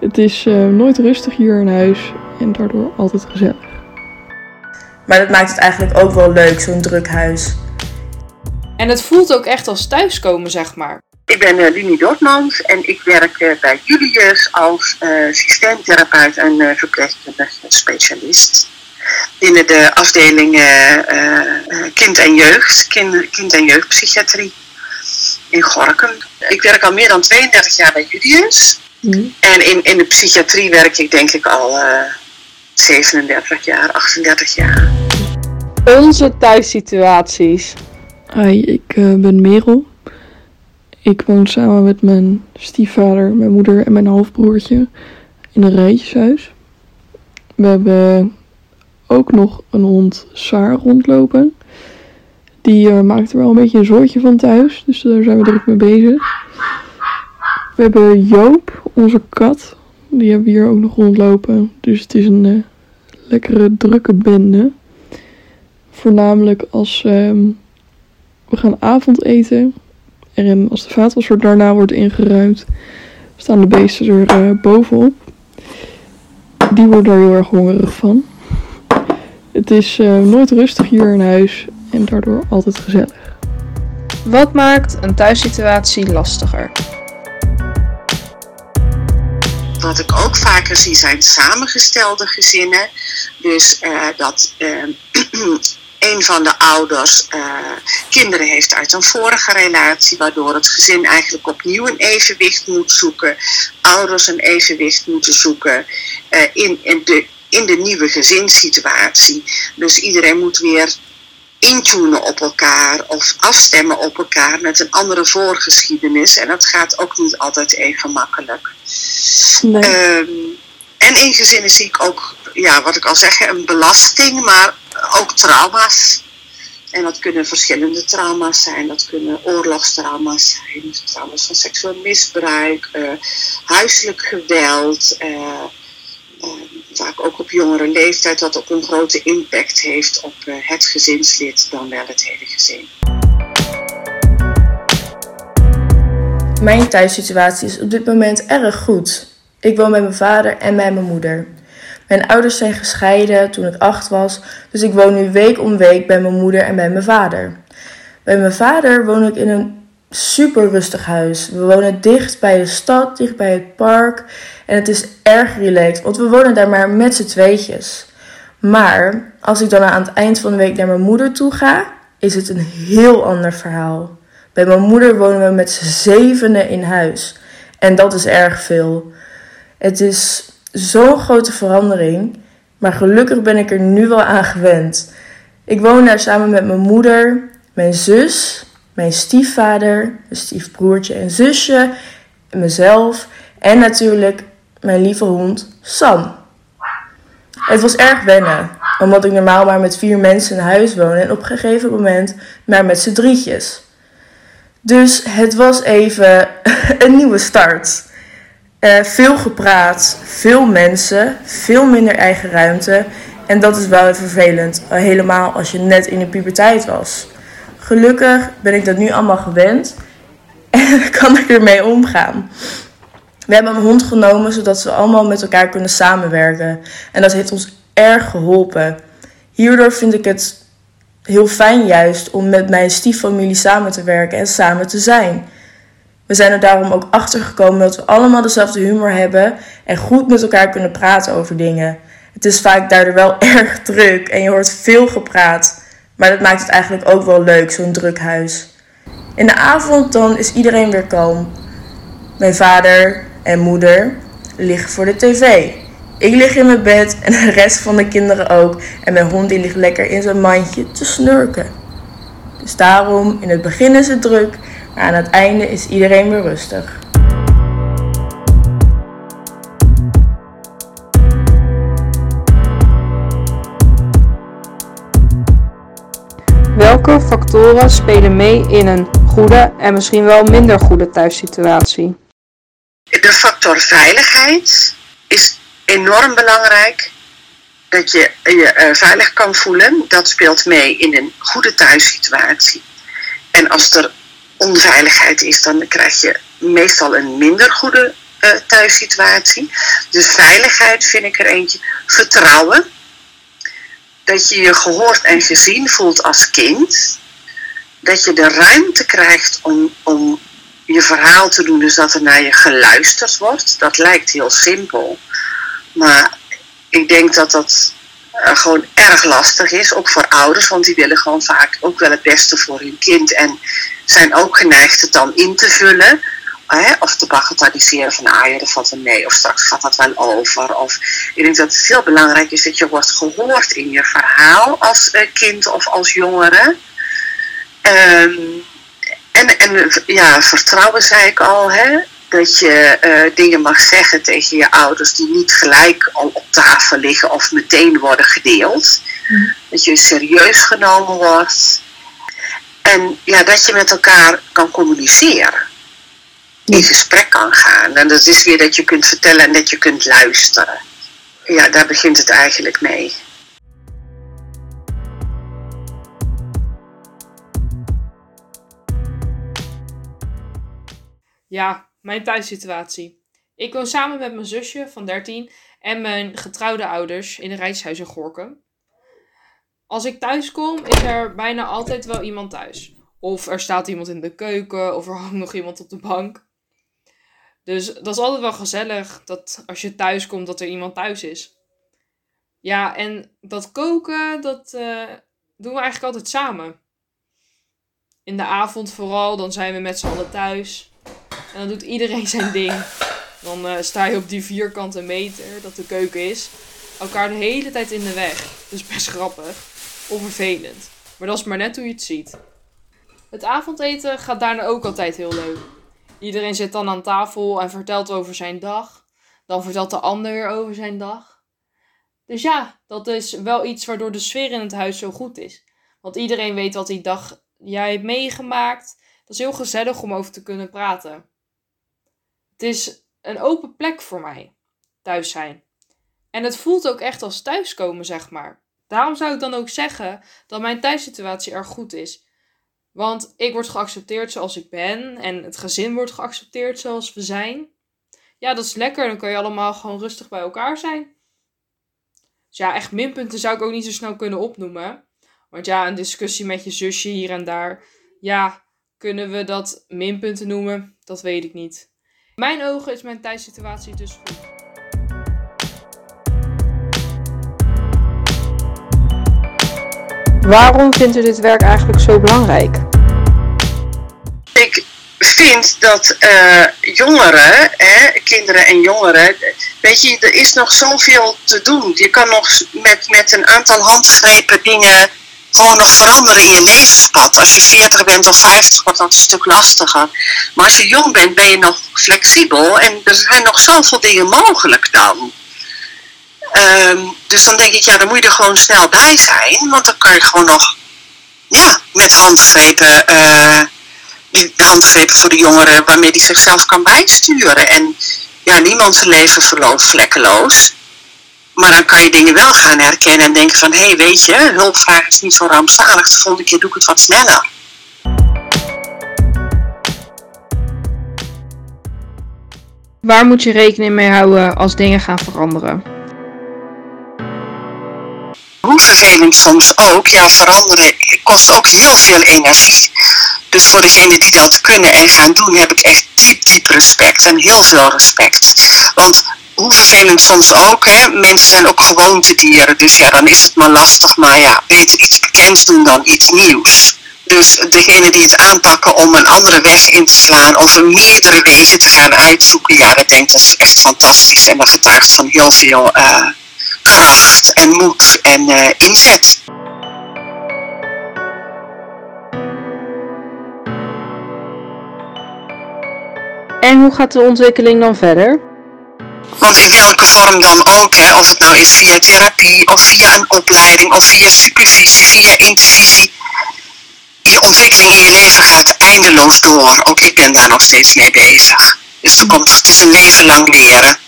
Het is uh, nooit rustig hier in huis en daardoor altijd gezellig. Maar dat maakt het eigenlijk ook wel leuk, zo'n druk huis. En het voelt ook echt als thuiskomen, zeg maar. Ik ben uh, Lini Dortmans en ik werk uh, bij Julius als uh, systeemtherapeut en verpleegkundige specialist. Binnen de afdeling kind en jeugd, kind, kind en jeugdpsychiatrie in Gorkum. Ik werk al meer dan 32 jaar bij Julius. Mm. En in, in de psychiatrie werk ik denk ik al 37 jaar, 38 jaar. Onze thuissituaties. Hi, ik ben Merel. Ik woon samen met mijn stiefvader, mijn moeder en mijn halfbroertje in een rijtjeshuis. We hebben ook nog een hond Saar rondlopen. Die uh, maakt er wel een beetje een soortje van thuis, dus daar zijn we druk mee bezig. We hebben Joop, onze kat. Die hebben we hier ook nog rondlopen. Dus het is een uh, lekkere drukke bende. Voornamelijk als uh, we gaan avondeten en als de vaatwasser daarna wordt ingeruimd, staan de beesten er uh, bovenop. Die worden er heel erg hongerig van. Het is uh, nooit rustig hier in huis en daardoor altijd gezellig. Wat maakt een thuissituatie lastiger? Wat ik ook vaker zie zijn samengestelde gezinnen. Dus uh, dat een van de ouders uh, kinderen heeft uit een vorige relatie, waardoor het gezin eigenlijk opnieuw een evenwicht moet zoeken, ouders een evenwicht moeten zoeken in, in, de, in de nieuwe gezinssituatie. Dus iedereen moet weer intunen op elkaar of afstemmen op elkaar met een andere voorgeschiedenis. En dat gaat ook niet altijd even makkelijk. Um, en in gezinnen zie ik ook, ja, wat ik al zeg, een belasting, maar ook trauma's. En dat kunnen verschillende trauma's zijn. Dat kunnen oorlogstrauma's zijn, trauma's van seksueel misbruik, uh, huiselijk geweld. Uh, uh, vaak ook op jongere leeftijd, wat ook een grote impact heeft op het gezinslid dan wel het hele gezin. Mijn thuissituatie is op dit moment erg goed. Ik woon met mijn vader en met mijn moeder. Mijn ouders zijn gescheiden toen ik acht was, dus ik woon nu week om week bij mijn moeder en bij mijn vader. Bij mijn vader woon ik in een super rustig huis. We wonen dicht bij de stad, dicht bij het park en het is erg relaxed, want we wonen daar maar met z'n tweetjes. Maar als ik dan aan het eind van de week naar mijn moeder toe ga, is het een heel ander verhaal. Bij mijn moeder wonen we met z'n zevenen in huis. En dat is erg veel. Het is zo'n grote verandering, maar gelukkig ben ik er nu wel aan gewend. Ik woon daar samen met mijn moeder, mijn zus, mijn stiefvader, mijn stiefbroertje en zusje, mezelf en natuurlijk mijn lieve hond Sam. Het was erg wennen, omdat ik normaal maar met vier mensen in huis woon en op een gegeven moment maar met z'n drietjes. Dus het was even een nieuwe start. Uh, veel gepraat, veel mensen, veel minder eigen ruimte. En dat is wel vervelend, helemaal als je net in de puberteit was. Gelukkig ben ik dat nu allemaal gewend en kan ik ermee omgaan. We hebben een hond genomen zodat we allemaal met elkaar kunnen samenwerken. En dat heeft ons erg geholpen. Hierdoor vind ik het heel fijn juist om met mijn stieffamilie samen te werken en samen te zijn. We zijn er daarom ook achter gekomen dat we allemaal dezelfde humor hebben en goed met elkaar kunnen praten over dingen. Het is vaak daardoor wel erg druk en je hoort veel gepraat, maar dat maakt het eigenlijk ook wel leuk, zo'n druk huis. In de avond dan is iedereen weer kalm. Mijn vader en moeder liggen voor de tv. Ik lig in mijn bed en de rest van de kinderen ook. En mijn hond die ligt lekker in zijn mandje te snurken. Dus daarom, in het begin is het druk, aan het einde is iedereen weer rustig. Welke factoren spelen mee in een goede en misschien wel minder goede thuissituatie? De factor veiligheid is enorm belangrijk. Dat je je uh, veilig kan voelen, dat speelt mee in een goede thuissituatie. En als er onveiligheid is, dan krijg je meestal een minder goede uh, thuissituatie. Dus veiligheid vind ik er eentje. Vertrouwen. Dat je je gehoord en gezien voelt als kind. Dat je de ruimte krijgt om, om je verhaal te doen, dus dat er naar je geluisterd wordt. Dat lijkt heel simpel. Maar ik denk dat dat uh, gewoon erg lastig is, ook voor ouders, want die willen gewoon vaak ook wel het beste voor hun kind en zijn ook geneigd het dan in te vullen. Hè, of te bagatelliseren van ah ja, dat valt wel mee, of straks gaat dat wel over. Of ik denk dat het heel belangrijk is dat je wordt gehoord in je verhaal als uh, kind of als jongere. Um, en, en ja, vertrouwen zei ik al, hè? Dat je uh, dingen mag zeggen tegen je ouders die niet gelijk al op tafel liggen of meteen worden gedeeld. Mm. Dat je serieus genomen wordt. En ja, dat je met elkaar kan communiceren. In gesprek kan gaan. En dat is weer dat je kunt vertellen en dat je kunt luisteren. Ja, daar begint het eigenlijk mee. Ja, mijn thuissituatie. Ik woon samen met mijn zusje van 13 en mijn getrouwde ouders in een reishuis in Gorkum. Als ik thuis kom, is er bijna altijd wel iemand thuis. Of er staat iemand in de keuken, of er hangt nog iemand op de bank. Dus dat is altijd wel gezellig dat als je thuis komt, dat er iemand thuis is. Ja, en dat koken, dat uh, doen we eigenlijk altijd samen. In de avond vooral, dan zijn we met z'n allen thuis. En dan doet iedereen zijn ding. Dan uh, sta je op die vierkante meter, dat de keuken is, elkaar de hele tijd in de weg. Dus best grappig. Of vervelend. Maar dat is maar net hoe je het ziet. Het avondeten gaat daarna ook altijd heel leuk. Iedereen zit dan aan tafel en vertelt over zijn dag. Dan vertelt de ander weer over zijn dag. Dus ja, dat is wel iets waardoor de sfeer in het huis zo goed is. Want iedereen weet wat die dag jij hebt meegemaakt. Dat is heel gezellig om over te kunnen praten. Het is een open plek voor mij, thuis zijn. En het voelt ook echt als thuiskomen, zeg maar. Daarom zou ik dan ook zeggen dat mijn thuissituatie erg goed is. Want ik word geaccepteerd zoals ik ben en het gezin wordt geaccepteerd zoals we zijn. Ja, dat is lekker. Dan kan je allemaal gewoon rustig bij elkaar zijn. Dus ja, echt minpunten zou ik ook niet zo snel kunnen opnoemen. Want ja, een discussie met je zusje hier en daar. Ja, kunnen we dat minpunten noemen? Dat weet ik niet. Mijn ogen is mijn thuissituatie dus goed. Waarom vindt u dit werk eigenlijk zo belangrijk? Ik vind dat uh, jongeren, hè, kinderen en jongeren, weet je, er is nog zoveel te doen. Je kan nog met, met een aantal handgrepen dingen gewoon nog veranderen in je levenspad. Als je 40 bent of 50 wordt dat een stuk lastiger. Maar als je jong bent ben je nog flexibel en er zijn nog zoveel dingen mogelijk dan. Um, dus dan denk ik, ja, dan moet je er gewoon snel bij zijn. Want dan kan je gewoon nog, ja, met handgrepen, uh, handgrepen voor de jongeren waarmee die zichzelf kan bijsturen. En ja, niemand zijn leven verloopt vlekkeloos. Maar dan kan je dingen wel gaan herkennen en denken van... hé, hey, weet je, hulpvraag is niet zo rampzalig. De volgende keer doe ik het wat sneller. Waar moet je rekening mee houden als dingen gaan veranderen? Hoe vervelend soms ook. Ja, veranderen kost ook heel veel energie. Dus voor degenen die dat kunnen en gaan doen, heb ik echt diep, diep respect en heel veel respect. Want hoe vervelend soms ook, hè, mensen zijn ook gewoontedieren, dus ja, dan is het maar lastig, maar ja, beter iets bekends doen dan iets nieuws. Dus degene die het aanpakken om een andere weg in te slaan of meerdere wegen te gaan uitzoeken, ja, ik denk dat is echt fantastisch en dat getuigt van heel veel kracht en moed en uh, inzet. En hoe gaat de ontwikkeling dan verder? Want in welke vorm dan ook, hè, of het nou is via therapie of via een opleiding of via supervisie, via intervisie. Je ontwikkeling in je leven gaat eindeloos door. Ook ik ben daar nog steeds mee bezig. Dus komt, het is een leven lang leren.